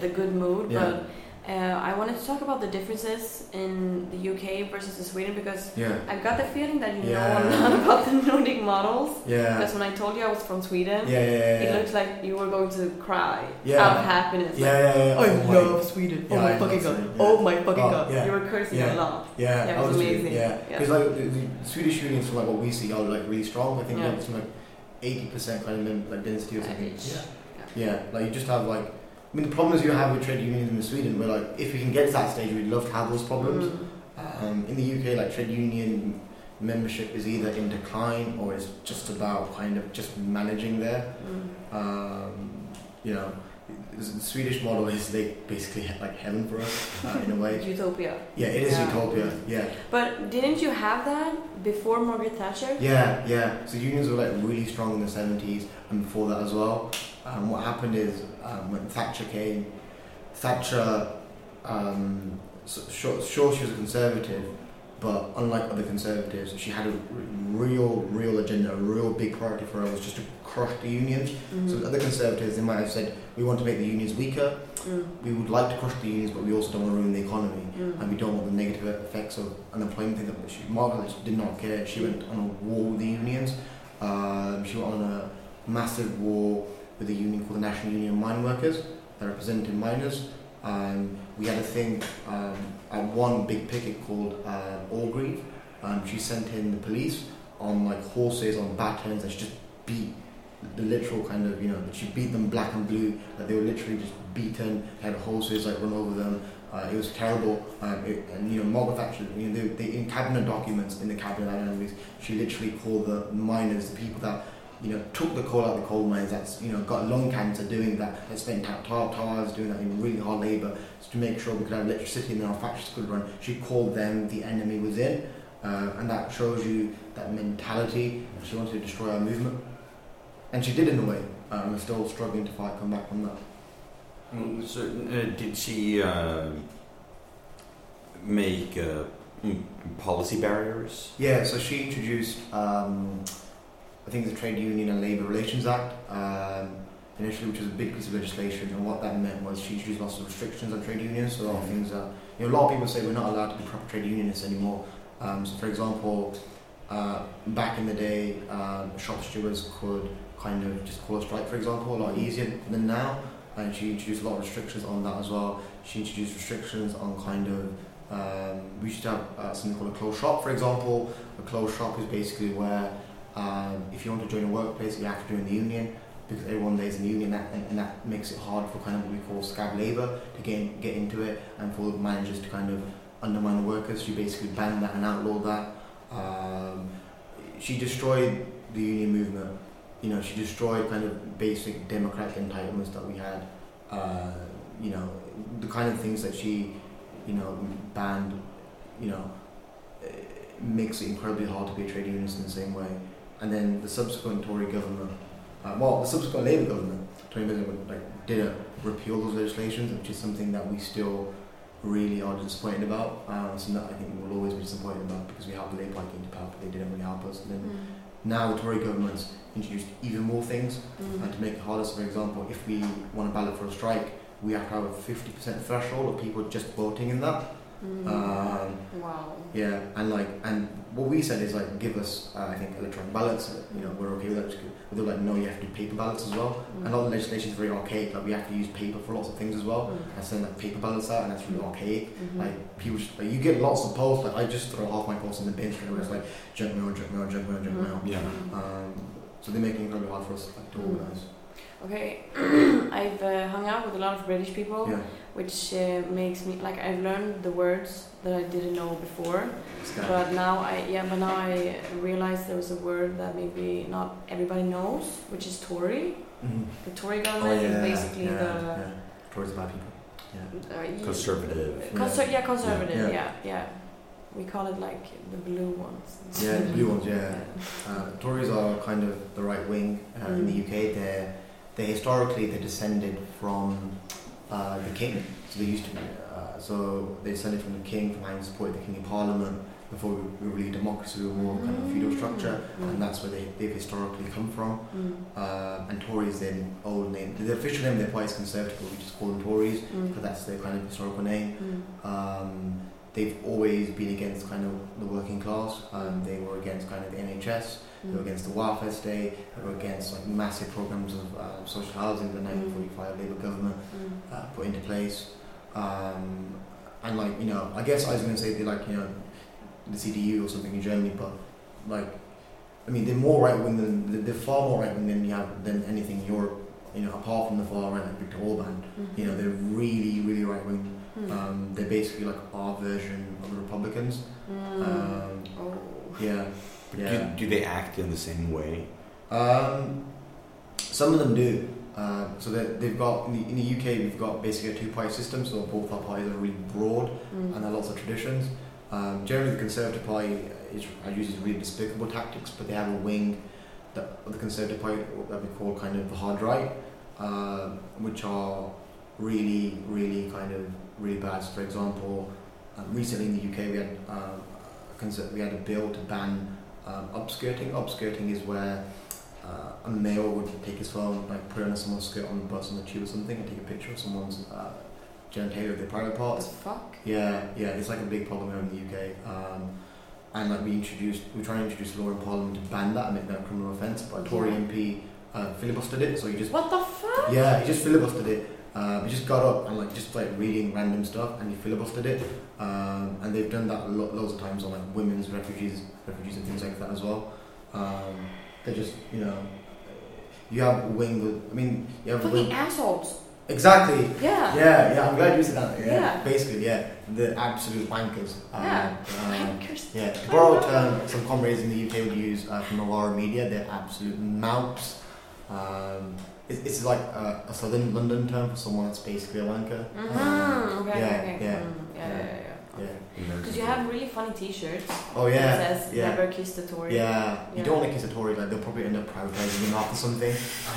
Speaker 1: the, good mood,
Speaker 2: Yeah.
Speaker 1: but uh, I wanted to talk about the differences in the UK versus the Sweden because
Speaker 2: yeah.
Speaker 1: I got the feeling that you
Speaker 2: Yeah.
Speaker 1: know a lot about the Nordic models.
Speaker 2: Yeah.
Speaker 1: Because when I told you I was from Sweden,
Speaker 2: Yeah, yeah, yeah.
Speaker 1: it looks like you were going to cry
Speaker 2: Yeah.
Speaker 1: out of happiness.
Speaker 2: Yeah, yeah, yeah.
Speaker 1: Like, I
Speaker 2: Oh my-
Speaker 1: love Sweden. Oh my fucking god. Oh my fucking
Speaker 2: Oh,
Speaker 1: god. You were cursing
Speaker 2: Yeah.
Speaker 1: a lot.
Speaker 2: Yeah,
Speaker 1: Yeah, it
Speaker 2: that
Speaker 1: was
Speaker 2: was
Speaker 1: amazing.
Speaker 2: Yeah, because like the, the Swedish unions, from like what we see, are like really strong. I think
Speaker 1: Yeah.
Speaker 2: like it's like eighty percent kind of like density or something.
Speaker 1: Yeah.
Speaker 2: Yeah. yeah, like you just have like. I mean, the problems you have with trade unions in Sweden, where like if we can get to that stage, we'd love to have those problems.
Speaker 1: Mm.
Speaker 2: Um, in the UK, like trade union membership is either in decline or it's just about kind of just managing there.
Speaker 1: Mm.
Speaker 2: Um, you know, the Swedish model is they basically like heaven for us uh, in a way.
Speaker 1: Utopia.
Speaker 2: Yeah, it is
Speaker 1: Yeah.
Speaker 2: utopia. Yeah,
Speaker 1: But didn't you have that before Margaret Thatcher?
Speaker 2: yeah, yeah. So unions were like really strong in the seventies and before that as well. Um, what happened is um, when Thatcher came, Thatcher, um, sure, sure she was a conservative, but unlike other conservatives, she had a real, real agenda. A real big priority for her was just to crush the unions.
Speaker 1: Mhm.
Speaker 2: So other conservatives, they might have said, we want to make the unions weaker.
Speaker 1: Mm.
Speaker 2: We would like to crush the unions, but we also don't want to ruin the economy.
Speaker 1: Mm.
Speaker 2: and we don't want the negative effects of unemployment thing that she Margaret did not care. She went on a war with the unions. Um, she went on a massive war with a union called the National Union of Mine Workers that represented miners. Um, we had a thing um, at one big picket called uh, Orgreave. Um, she sent in the police on like horses on batons and she just beat the literal kind of you know she beat them black and blue that they were literally just beaten had horses like run over them Uh, it was terrible, um, it, and you know Margaret Thatcher. You know, they, they, in cabinet documents in the cabinet analysis, she literally called the miners, the people that you know took the coal out of the coal mines, that's you know got lung cancer doing that, that spent out tar tars doing that in really hard labour to make sure we could have electricity and our factories could run. She called them the enemy within, uh, and that shows you that mentality. She wanted to destroy our movement, and she did in a way. Um, we're still struggling to fight, come back from that.
Speaker 3: Mm, So, uh, did she uh, make uh, mm, policy barriers?
Speaker 2: Yeah, so she introduced, um, I think, the Trade Union and Labour Relations Act um, initially, which was a big piece of legislation. And what that meant was she introduced lots of restrictions on trade unions. So a lot of things that, you know, a lot of people say we're not allowed to be proper trade unionists anymore. Um, so, for example, uh, back in the day, um, shop stewards could kind of just call a strike, for example, a lot easier than now. And she introduced a lot of restrictions on that as well. She introduced restrictions on kind of um, we used to have uh, something called a closed shop, for example. A closed shop is basically where um, if you want to join a workplace, you have to join the union because everyone there is in the union, that, and, that makes it hard for kind of what we call scab labour to get get into it, and for managers to kind of undermine the workers. She basically banned that and outlawed that. Um, she destroyed the union movement. You know, she destroyed kind of basic democratic entitlements that we had. Uh, you know, the kind of things that she you know, banned, you know, makes it incredibly hard to be a trade unionist in the same way. And then the subsequent Tory government, uh, well, the subsequent Labour government, Tory government, like, did repeal those legislations, which is something that we still really are disappointed about. Um, something that I think we will always be disappointed about because we have the Labour Party into power, but they didn't really help us. And then
Speaker 1: Mm.
Speaker 2: now the Tory government's introduced even more things
Speaker 1: Mm.
Speaker 2: and to make it harder. So, for example, if we want to ballot for a strike, we have to have a 50% threshold of people just voting in that.
Speaker 1: Mm.
Speaker 2: Um,
Speaker 1: wow.
Speaker 2: yeah, and like, and what we said is like, give us, uh, I think, electronic ballots. You know, we're okay with that. But they're like, no, you have to do paper ballots as well.
Speaker 1: Mm.
Speaker 2: And all the legislation is very archaic. Like, we have to use paper for lots of things as well.
Speaker 1: Mm.
Speaker 2: And send like paper ballots out, and that's really archaic.
Speaker 1: Mhm.
Speaker 2: Like, people, just, like, you get lots of posts. Like, I just throw half my posts in the bin straight away. It's like junk mail, junk mail, junk mail, junk mail.
Speaker 3: Yeah.
Speaker 2: Um, so they're making it incredibly hard for us like, to organise.
Speaker 1: Okay, I've uh, hung out with a lot of British people,
Speaker 2: Yeah.
Speaker 1: Which uh, makes me like I've learned the words that I didn't know before. But now I yeah, but now I realize there was a word that maybe not everybody knows, which is Tory.
Speaker 2: Mhm.
Speaker 1: The Tory
Speaker 2: Oh,
Speaker 1: government
Speaker 2: yeah,
Speaker 1: is basically
Speaker 2: yeah,
Speaker 1: the
Speaker 2: yeah. Towards the bad people. Yeah.
Speaker 1: uh,
Speaker 3: Conservative.
Speaker 1: Conser- yeah, conservative.
Speaker 2: Yeah.
Speaker 1: Yeah. We call it like the blue ones.
Speaker 2: Yeah, the blue ones, yeah. Uh, Tories are kind of the right wing uh, in the
Speaker 1: Mm.
Speaker 2: UK. They're they historically they descended from uh, the king. So they used to be. Uh, so they descended from the king, from having supported the king in parliament. Before we were really a democracy, we were more kind of feudal structure,
Speaker 1: Mm.
Speaker 2: and that's where they, they've historically come from.
Speaker 1: Mm.
Speaker 2: Uh, and Tories then old name. The official name of their party is Conservative, but we just call them Tories
Speaker 1: Mm.
Speaker 2: because that's their kind of historical name.
Speaker 1: Mm.
Speaker 2: Um, they've always been against kind of the working class. Um, they were against kind of the NHS. They were
Speaker 1: Mm.
Speaker 2: against the welfare state. They were against like massive programs of uh, social housing the 1945 Labour government
Speaker 1: Mm.
Speaker 2: uh, put into place. Um, and like you know, I guess I was going to say they like you know the CDU or something in Germany, but like I mean they're more right wing than they're far more right wing than you have than anything in Europe. You know, apart from the far right like Viktor Orban,
Speaker 1: Mhm.
Speaker 2: you know they're really really right wing.
Speaker 1: Mm.
Speaker 2: Um, they're basically like our version of the Republicans.
Speaker 1: Mm.
Speaker 2: Um,
Speaker 1: oh.
Speaker 2: yeah, yeah.
Speaker 3: do, do they act in the same way?
Speaker 2: Um, some of them do. Uh, so that they've got in the, in the UK we've got basically a two-party system. So both our parties are really broad
Speaker 1: Mm.
Speaker 2: and there are lots of traditions. Um, generally, the Conservative Party is uses really despicable tactics, but they have a wing that of the Conservative Party that we call kind of the hard right, uh, which are really, really kind of really bad. So for example, um, recently in the UK we had um, a conser- we had a bill to ban um, upskirting. Upskirting is where uh, a male would take his phone, like put it on someone's skirt on the bus on the tube or something, and take a picture of someone's uh, genitalia of their private parts.
Speaker 1: the fuck?
Speaker 2: Yeah, yeah, it's like a big problem here in the UK. Um, and like we introduced, we trying to introduce law in Parliament to ban that and make that a criminal offence. But a Tory MP uh, filibustered it, so he just
Speaker 1: What the fuck?
Speaker 2: yeah, he just filibustered it. Um, he just got up and like just like reading random stuff, and he filibustered it. Um, and they've done that lo- loads of times on like women's refugees, refugees and things like that as well. Um, they just you know, you have wing with. I mean, you have
Speaker 1: Fucking
Speaker 2: wing.
Speaker 1: assholes.
Speaker 2: Exactly.
Speaker 1: Yeah.
Speaker 2: Yeah, yeah. I'm glad you said that. Yeah.
Speaker 1: Yeah.
Speaker 2: Basically, yeah. The absolute wankers. Um,
Speaker 1: Yeah.
Speaker 2: um,
Speaker 1: Wankers.
Speaker 2: yeah. To borrow a term some comrades in the UK would use uh, from Novara Media, they're absolute mouths. Um, it's, it's like a, a southern London term for someone that's basically a wanker. Um,
Speaker 1: Mm-hmm. Okay,
Speaker 2: yeah,
Speaker 1: okay.
Speaker 2: yeah,
Speaker 1: Mm, yeah, yeah, yeah,
Speaker 2: yeah.
Speaker 1: Yeah. Because you have really funny T-shirts.
Speaker 2: Oh yeah.
Speaker 1: That says
Speaker 2: yeah.
Speaker 1: "Never kiss the Tory."
Speaker 2: Yeah, you
Speaker 1: Yeah.
Speaker 2: don't want to kiss a Tory, like they'll probably end up privatising them after something.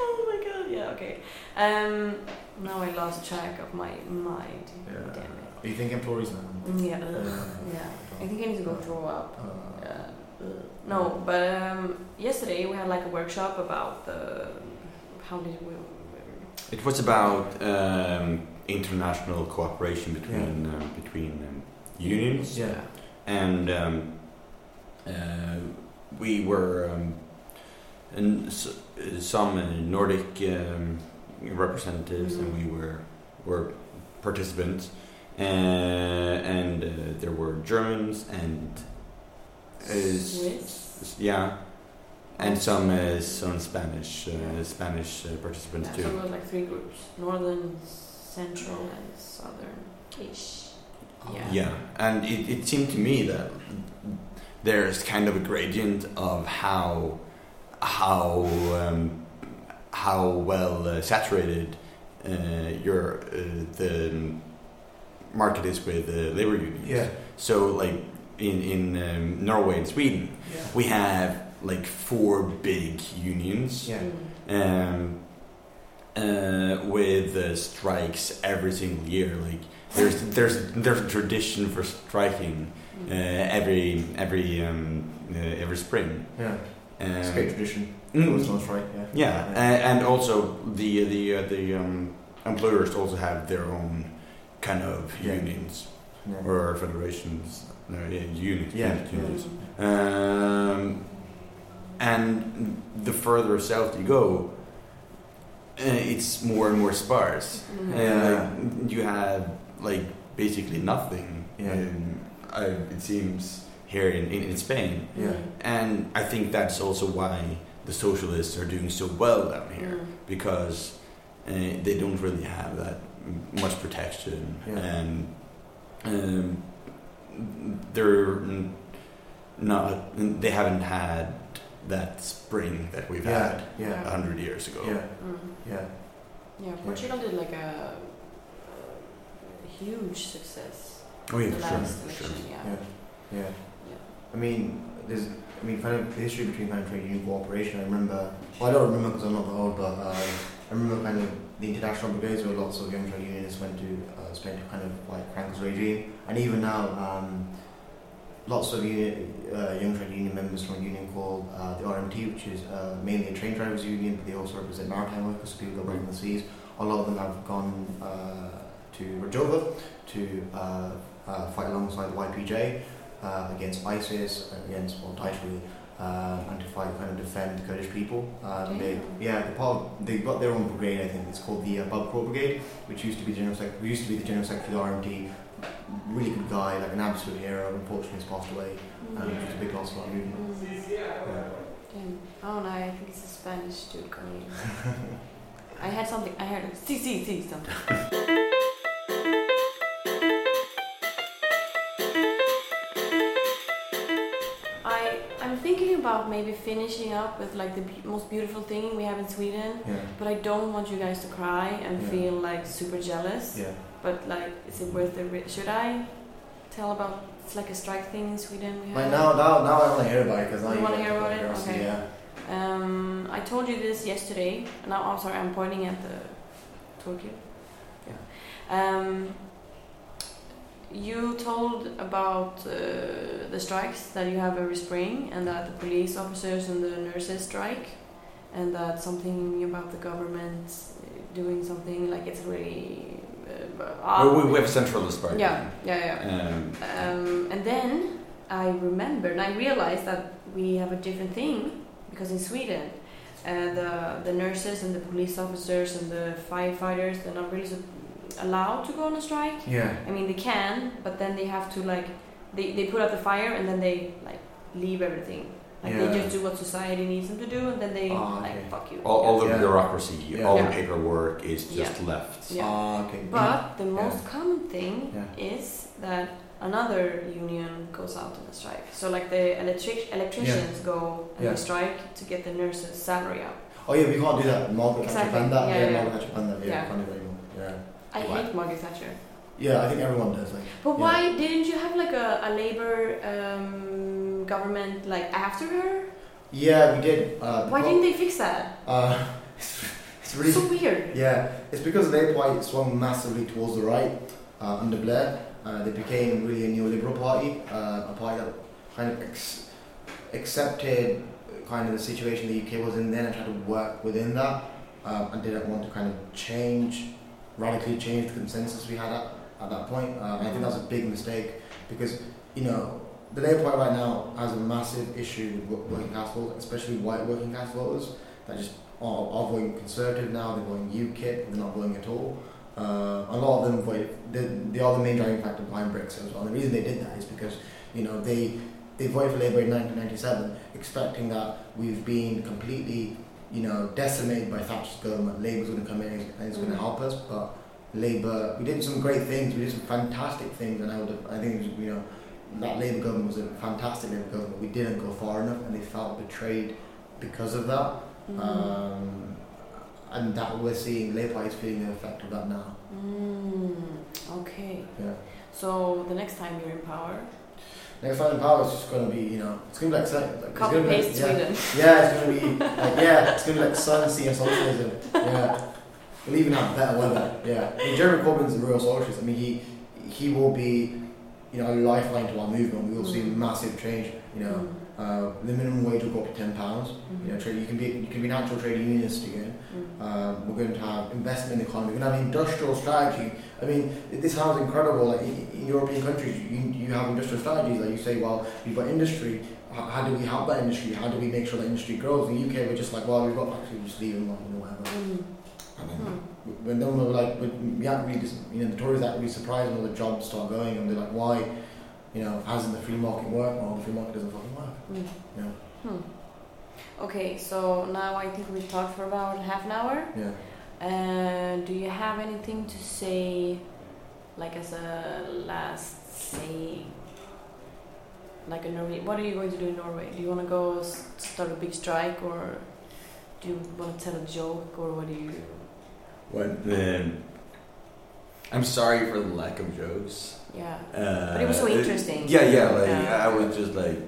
Speaker 1: oh my god. Yeah. Okay. Um. Now I lost track of my mind.
Speaker 2: Yeah.
Speaker 1: Damn it.
Speaker 2: Are you thinking Tories now?
Speaker 1: Mm, Yeah. ugh,
Speaker 2: Yeah.
Speaker 1: yeah. I think I need to go throw up.
Speaker 2: Uh,
Speaker 1: Uh, no, but um, yesterday we had like a workshop about the how did we.
Speaker 3: It was about um, international cooperation between um, between um, unions,
Speaker 2: Yeah.
Speaker 3: and um, uh, we were um, and s- some uh, Nordic um, representatives, and we were were participants, uh, and uh, there were Germans and uh,
Speaker 1: Swiss.
Speaker 3: yeah, and some uh, some Spanish uh, Spanish uh, participants
Speaker 1: Yeah,
Speaker 3: too.
Speaker 1: so it like three groups: northern, central, and southern. Ish. Yeah.
Speaker 3: Yeah, and it, it seemed to me that there's kind of a gradient of how how um, how well uh, saturated uh, your uh, the market is with uh, labor unions.
Speaker 2: Yeah.
Speaker 3: So like in in um, Norway and Sweden,
Speaker 2: Yeah.
Speaker 3: we have like four big unions
Speaker 2: Yeah.
Speaker 3: Um, uh, with uh, strikes every single year. Like there's there's there's a tradition for striking uh,
Speaker 1: Mm.
Speaker 3: every every um, uh, every spring.
Speaker 2: Yeah.
Speaker 3: Um,
Speaker 2: It's a great tradition.
Speaker 3: mm,
Speaker 2: Always sounds right. Yeah.
Speaker 3: yeah, a- and also the the uh, the um, employers also have their own kind of
Speaker 2: Yeah.
Speaker 3: unions
Speaker 2: Yeah.
Speaker 3: or federations. No, yeah, unions.
Speaker 2: Yeah.
Speaker 3: Um, and the further south you go, uh, it's more and more sparse.
Speaker 1: Mm.
Speaker 3: And like, you have like basically nothing.
Speaker 2: Yeah.
Speaker 3: Um, I, it seems here in, in, in Spain,
Speaker 2: Yeah.
Speaker 3: and I think that's also why the socialists are doing so well down here
Speaker 1: Mm.
Speaker 3: because uh, they don't really have that much protection
Speaker 2: Yeah.
Speaker 3: and um, they're not they haven't had that spring that we've
Speaker 2: Yeah.
Speaker 3: had
Speaker 2: Yeah.
Speaker 3: a hundred years ago.
Speaker 2: Yeah.
Speaker 1: Mm.
Speaker 2: Yeah.
Speaker 1: Yeah, Portugal did like a, a huge success.
Speaker 3: Oh yeah,
Speaker 1: the
Speaker 3: sure,
Speaker 1: last
Speaker 3: sure.
Speaker 1: yeah.
Speaker 2: Yeah. Yeah. I mean, there's, I mean, kind of the history between kind of trade union cooperation. I remember, well, I don't remember because I'm not that old, but uh, I remember kind of the international brigades where lots of young trade unionists went to uh, Spain to kind of like crank this regime, and even now, um, lots of uni- uh, young trade union members from a union called uh, the RMT, which is uh, mainly a train drivers union, but they also represent maritime workers, so people that work in the seas. A lot of them have gone uh, to Rojava to uh, uh, fight alongside the YPJ uh, against ISIS, against well, Daesh really, uh, and to fight kind of defend the Kurdish people. Um, they, yeah, the part, they got their own brigade. I think it's called the uh, Bob Crow Brigade, which used to be the general sec- used to be the general secretary of the RMT. Really good guy, like an absolute hero. Unfortunately, he's passed away. Um, which is a big loss for our movement.
Speaker 1: Mm.
Speaker 2: Yeah.
Speaker 1: Oh no, I think it's a Spanish dude coming. I had something. I heard see see see something. I I'm thinking about maybe finishing up with like the be- most beautiful thing we have in Sweden,
Speaker 2: Yeah,
Speaker 1: but I don't want you guys to cry and
Speaker 2: Yeah.
Speaker 1: feel like super jealous.
Speaker 2: yeah.
Speaker 1: But like, is it worth the? Ri- should I tell about? It's like a strike thing in Sweden. We have.
Speaker 2: But now, now, now I want to hear about it because now
Speaker 1: You
Speaker 2: you
Speaker 1: wanna hear about it? Okay.
Speaker 2: Yeah.
Speaker 1: Um, I told you this yesterday. Now I'm sorry. I'm pointing at the. Tokyo. you. Yeah. Um, you told about uh, the strikes that you have every spring, and that the police officers and the nurses strike, and that something about the government doing something like it's really. Uh,
Speaker 3: we, we have a centralist party.
Speaker 1: yeah, yeah, yeah.
Speaker 3: Um,
Speaker 1: Um, and then I remembered and I realized that we have a different thing because in Sweden, uh, the the nurses and the police officers and the firefighters they're not really allowed to go on a strike.
Speaker 2: Yeah.
Speaker 1: I mean they can, but then they have to like they, they put out the fire and then they like leave everything Like
Speaker 2: Yeah.
Speaker 1: they just do what society needs them to do, and then they
Speaker 2: Ah,
Speaker 1: like fuck you.
Speaker 3: All, all the
Speaker 2: Yeah.
Speaker 3: bureaucracy,
Speaker 2: Yeah.
Speaker 3: all
Speaker 1: Yeah.
Speaker 3: the paperwork is just left.
Speaker 1: Yeah.
Speaker 2: Ah, okay.
Speaker 1: But the
Speaker 2: Yeah.
Speaker 1: most common thing
Speaker 2: Yeah.
Speaker 1: is that another union goes out on a strike. So like the electric electricians go on
Speaker 2: Yeah.
Speaker 1: a strike to get the nurses' salary up.
Speaker 2: Oh yeah, we can't do that. Margaret
Speaker 1: Exactly.
Speaker 2: Thatcher banned that.
Speaker 1: Yeah,
Speaker 2: Yeah,
Speaker 1: yeah.
Speaker 2: Margaret Thatcher banned that. Yeah,
Speaker 1: Yeah.
Speaker 2: can't do that anymore. Yeah.
Speaker 1: I
Speaker 3: Why?
Speaker 1: hate Margaret Thatcher.
Speaker 2: Yeah, I think everyone does. Like,
Speaker 1: But
Speaker 2: Yeah.
Speaker 1: why didn't you have like a, a labor um, government like after her?
Speaker 2: yeah, we did. Uh,
Speaker 1: Why didn't they fix that?
Speaker 2: Uh, it's really
Speaker 1: so weird.
Speaker 2: Yeah, it's because Labour Party swung massively towards the right uh, under Blair. Uh, they became really a neoliberal party, uh, a party that kind of ex- accepted kind of the situation the UK was in then and tried to work within that um, and didn't want to kind of change, radically change the consensus we had at, at that point. And I think that was a big mistake because, you know, the Labour Party right now has a massive issue with working class voters, especially white working class voters that just are, are voting Conservative now, they're voting UKIP, they're not voting at all. Uh, a lot of them voted, they, they are the main driving factor behind Brexit as well. And the reason they did that is because, you know, they, they voted for Labour in 1997, expecting that we've been completely, you know, decimated by Thatcher's government. Labour's going to come in and it's going to
Speaker 1: Mhm.
Speaker 2: help us, but Labour, we did some great things, we did some fantastic things, and I, would, I think, it was, you know, that Labour government was a fantastic Labour government. We didn't go far enough, and they felt betrayed because of that.
Speaker 1: Mhm.
Speaker 2: Um, and that we're seeing Labour Party is feeling the effect of that now.
Speaker 1: Mm, okay.
Speaker 2: Yeah.
Speaker 1: So the next time you're in power,
Speaker 2: Next time in power is just going to be, you know, it's going to be like, like
Speaker 1: copy
Speaker 2: gonna be like-
Speaker 1: paste
Speaker 2: yeah,
Speaker 1: Sweden.
Speaker 2: Yeah, it's going to be like yeah, it's going to be like sun, sea, and socialism. Yeah, we'll even have better weather. Yeah, I mean, Jeremy Corbyn's a real socialist. I mean, he he will be, you know, a lifeline to our movement. We will see
Speaker 1: Mm.
Speaker 2: massive change. You know,
Speaker 1: Mm,
Speaker 2: uh, the minimum wage will go up to ten pounds.
Speaker 1: mhm,
Speaker 2: You know, trade, you can be you can be an actual trade unionist again.
Speaker 1: mm.
Speaker 2: Um, we're going to have investment in the economy. We're going to have industrial strategy. I mean, this sounds incredible. Like in, in European countries, you, you have industrial strategies. Like you say, well, we've got industry. How, how do we help that industry? How do we make sure that industry grows? In the UK, we're just like, well, we've got factories, just leave them, you know, whatever.
Speaker 1: Mm.
Speaker 2: And then,
Speaker 1: Hmm.
Speaker 2: When then we're like, we, we aren't really, dis- you know, the Tories aren't really surprised when all the jobs start going, and they're like, why? You know, hasn't the free market worked? Well, the free market doesn't fucking work.
Speaker 1: Mm.
Speaker 2: Yeah.
Speaker 1: Hmm. Okay, so now I think we've talked for about half an hour.
Speaker 2: Yeah.
Speaker 1: Uh, do you have anything to say, like as a last say? Like a Norway, what are you going to do in Norway? Do you want to go start a big strike, or do you want to tell a joke, or what do you?
Speaker 3: When, um, I'm sorry for the lack of jokes.
Speaker 1: Yeah.
Speaker 3: Uh,
Speaker 1: But it was so interesting.
Speaker 3: Yeah, yeah. Like
Speaker 1: Yeah.
Speaker 3: I was just like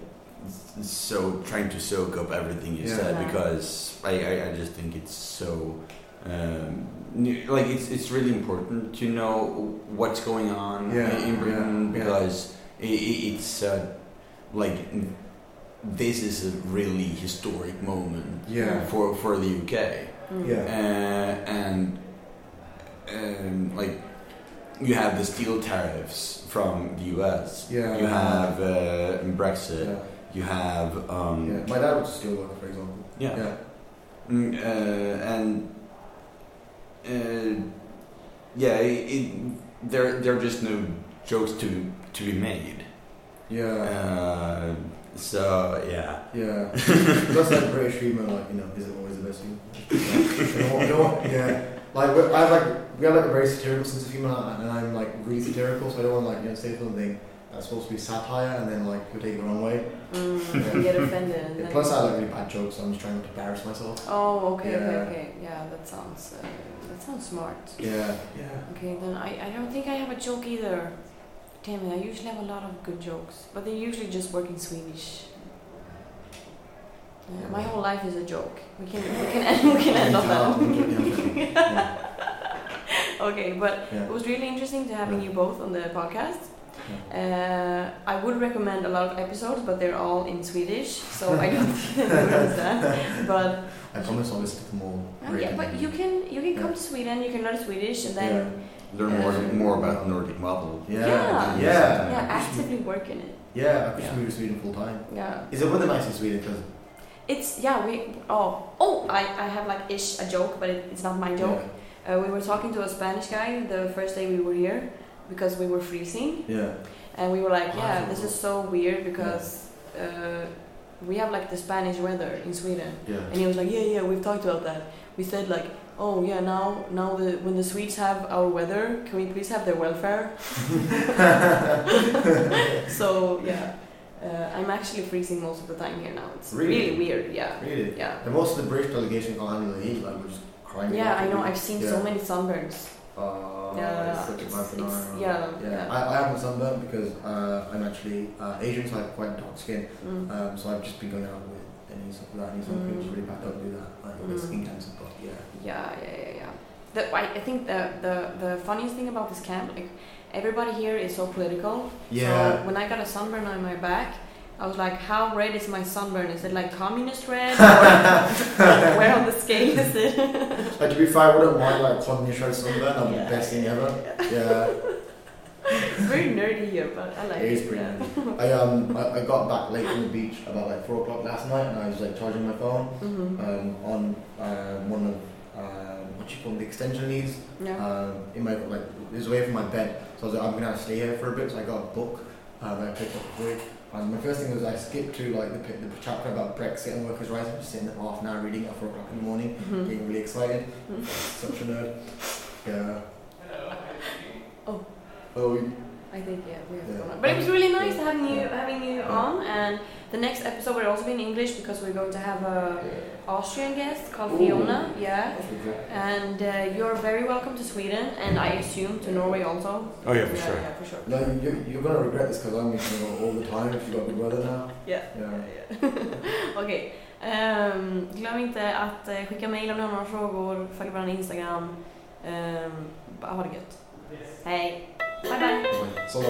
Speaker 3: so trying to soak up everything you
Speaker 2: Yeah.
Speaker 3: said
Speaker 1: Yeah.
Speaker 3: because I, I, I just think it's so um, like it's it's really important to know what's going on
Speaker 2: Yeah,
Speaker 3: in Britain
Speaker 2: yeah, yeah.
Speaker 3: because i i it's uh, like this is a really historic moment
Speaker 2: Yeah.
Speaker 3: for for the UK
Speaker 1: Mm.
Speaker 2: Yeah.
Speaker 3: uh, and um, like you have the steel tariffs from the US.
Speaker 2: Yeah.
Speaker 3: You have uh, Brexit.
Speaker 2: Yeah.
Speaker 3: You have um,
Speaker 2: yeah. My dad was a steel worker, for example.
Speaker 3: yeah,
Speaker 2: Yeah.
Speaker 3: Mm, uh, and uh, yeah, it, it, there there are just no jokes to to be made.
Speaker 2: Yeah.
Speaker 3: Uh, so yeah,
Speaker 2: Yeah. Plus, like British humor, like you know, isn't always the best humor. Yeah. You know, you know yeah. Like I have like we have like a very satirical sense of humor, and I'm like really satirical, so I don't want like you know say something that's supposed to be satire, and then like you take it the wrong way.
Speaker 1: Mm, you get offended.
Speaker 2: Yeah, plus, I like really bad jokes, so I'm just trying not to embarrass myself.
Speaker 1: Oh, okay, okay,
Speaker 2: Yeah.
Speaker 1: okay. Yeah, that sounds uh, that sounds smart.
Speaker 2: Yeah. Yeah.
Speaker 1: Okay, then I, I don't think I have a joke either. Damn it, I usually have a lot of good jokes, but they usually just work in Swedish. Yeah, my whole life is a joke. We can we can end, we can end on that. okay, but
Speaker 2: Yeah.
Speaker 1: it was really interesting to having
Speaker 2: Yeah.
Speaker 1: you both on the podcast. Uh, I would recommend a lot of episodes, but they're all in Swedish, so I don't think they would understand. But
Speaker 2: I promise I'll listen to them all.
Speaker 1: uh, yeah, but you can you can come to Sweden, you can learn Swedish, and then
Speaker 3: learn more
Speaker 1: Uh,
Speaker 3: more about the Nordic model.
Speaker 2: Yeah.
Speaker 1: Yeah.
Speaker 2: Yeah.
Speaker 1: yeah, actively work in it.
Speaker 2: Yeah. I could
Speaker 3: Yeah.
Speaker 2: move to Sweden full time.
Speaker 1: Yeah.
Speaker 2: Is it weather nice in Sweden? Because
Speaker 1: It's yeah we oh oh I, I have like ish a joke but it, it's not my joke. Uh, we were talking to a Spanish guy the first day we were here because we were freezing
Speaker 2: Yeah.
Speaker 1: and we were like yeah this is so weird because uh, we have like the Spanish weather in Sweden,
Speaker 2: Yeah.
Speaker 1: and he was like, yeah, yeah, we've talked about that. We said like, oh yeah, now now the when the Swedes have our weather, can we please have their welfare? so yeah, uh, I'm actually freezing most of the time here now. It's
Speaker 2: Really?
Speaker 1: really, weird. Yeah,
Speaker 2: Really?
Speaker 1: yeah.
Speaker 2: And most of the British delegation can't handle the heat, like we're just crying.
Speaker 1: Yeah, I know. I've seen so many sunburns.
Speaker 2: Uh,
Speaker 1: Yeah,
Speaker 2: it's
Speaker 1: it's-
Speaker 2: bad
Speaker 1: it's-
Speaker 2: phenomenon.
Speaker 1: yeah,
Speaker 2: yeah.
Speaker 1: yeah.
Speaker 2: I, I have a sunburn because uh, I'm actually uh, Asian, so I have quite dark skin.
Speaker 1: Mm.
Speaker 2: Um, so I've just been going out with any stuff like that, any sun
Speaker 1: Mm.
Speaker 2: really bad. Don't do that. Like
Speaker 1: Mm.
Speaker 2: it's skin cancer, but yeah.
Speaker 1: Yeah, yeah, yeah, yeah. The, I, I think the, the the funniest thing about this camp, like everybody here is so political.
Speaker 2: Yeah.
Speaker 1: So when I got a sunburn on my back, I was like, how red is my sunburn? Is it like communist red? or where on the scale is it?
Speaker 2: Like to be fair, I wouldn't mind like communist red sunburn. Be
Speaker 1: Yeah.
Speaker 2: the best thing ever. Yeah.
Speaker 1: it's very nerdy here, but I like
Speaker 2: It
Speaker 1: it.
Speaker 2: is pretty
Speaker 1: yeah.
Speaker 2: I um I, I got back late from the beach about like four o'clock last night, and I was like charging my phone
Speaker 1: Mhm.
Speaker 2: um, on um, one of um, what you the extension leads
Speaker 1: yeah.
Speaker 2: um, in my like it was away from my bed. So I was like, I'm gonna have to stay here for a bit. So I got a book uh, that I picked up for free. And my first thing was I skipped to like the, the chapter about Brexit and workers' rights. I'm just sitting there for half an hour reading at four o'clock in the morning,
Speaker 1: Mhm.
Speaker 2: getting really excited.
Speaker 1: Mhm.
Speaker 2: Such a nerd. Yeah.
Speaker 1: Oh.
Speaker 2: Oh, we,
Speaker 1: I think yeah, we have
Speaker 2: Yeah.
Speaker 1: to go on. But it was really nice having you having you
Speaker 2: Yeah.
Speaker 1: on, and the next episode will also be in English because we're going to have a
Speaker 2: yeah.
Speaker 1: Austrian guest called
Speaker 2: Ooh.
Speaker 1: Fiona. Yeah.
Speaker 2: That's really good.
Speaker 1: And uh, you're very welcome to Sweden, and I assume to Norway also.
Speaker 3: Oh yeah, for
Speaker 1: yeah,
Speaker 3: sure.
Speaker 1: Yeah, for sure.
Speaker 2: No, you, you're gonna regret this because I'm meeting you all the time if you got good weather now.
Speaker 1: Yeah.
Speaker 2: Yeah.
Speaker 1: Okej. Ehm, glöm inte att eh, skicka mejl om ni har några frågor, följ vår Instagram. Um, ha det gött. Hej. 拜
Speaker 2: 拜。收到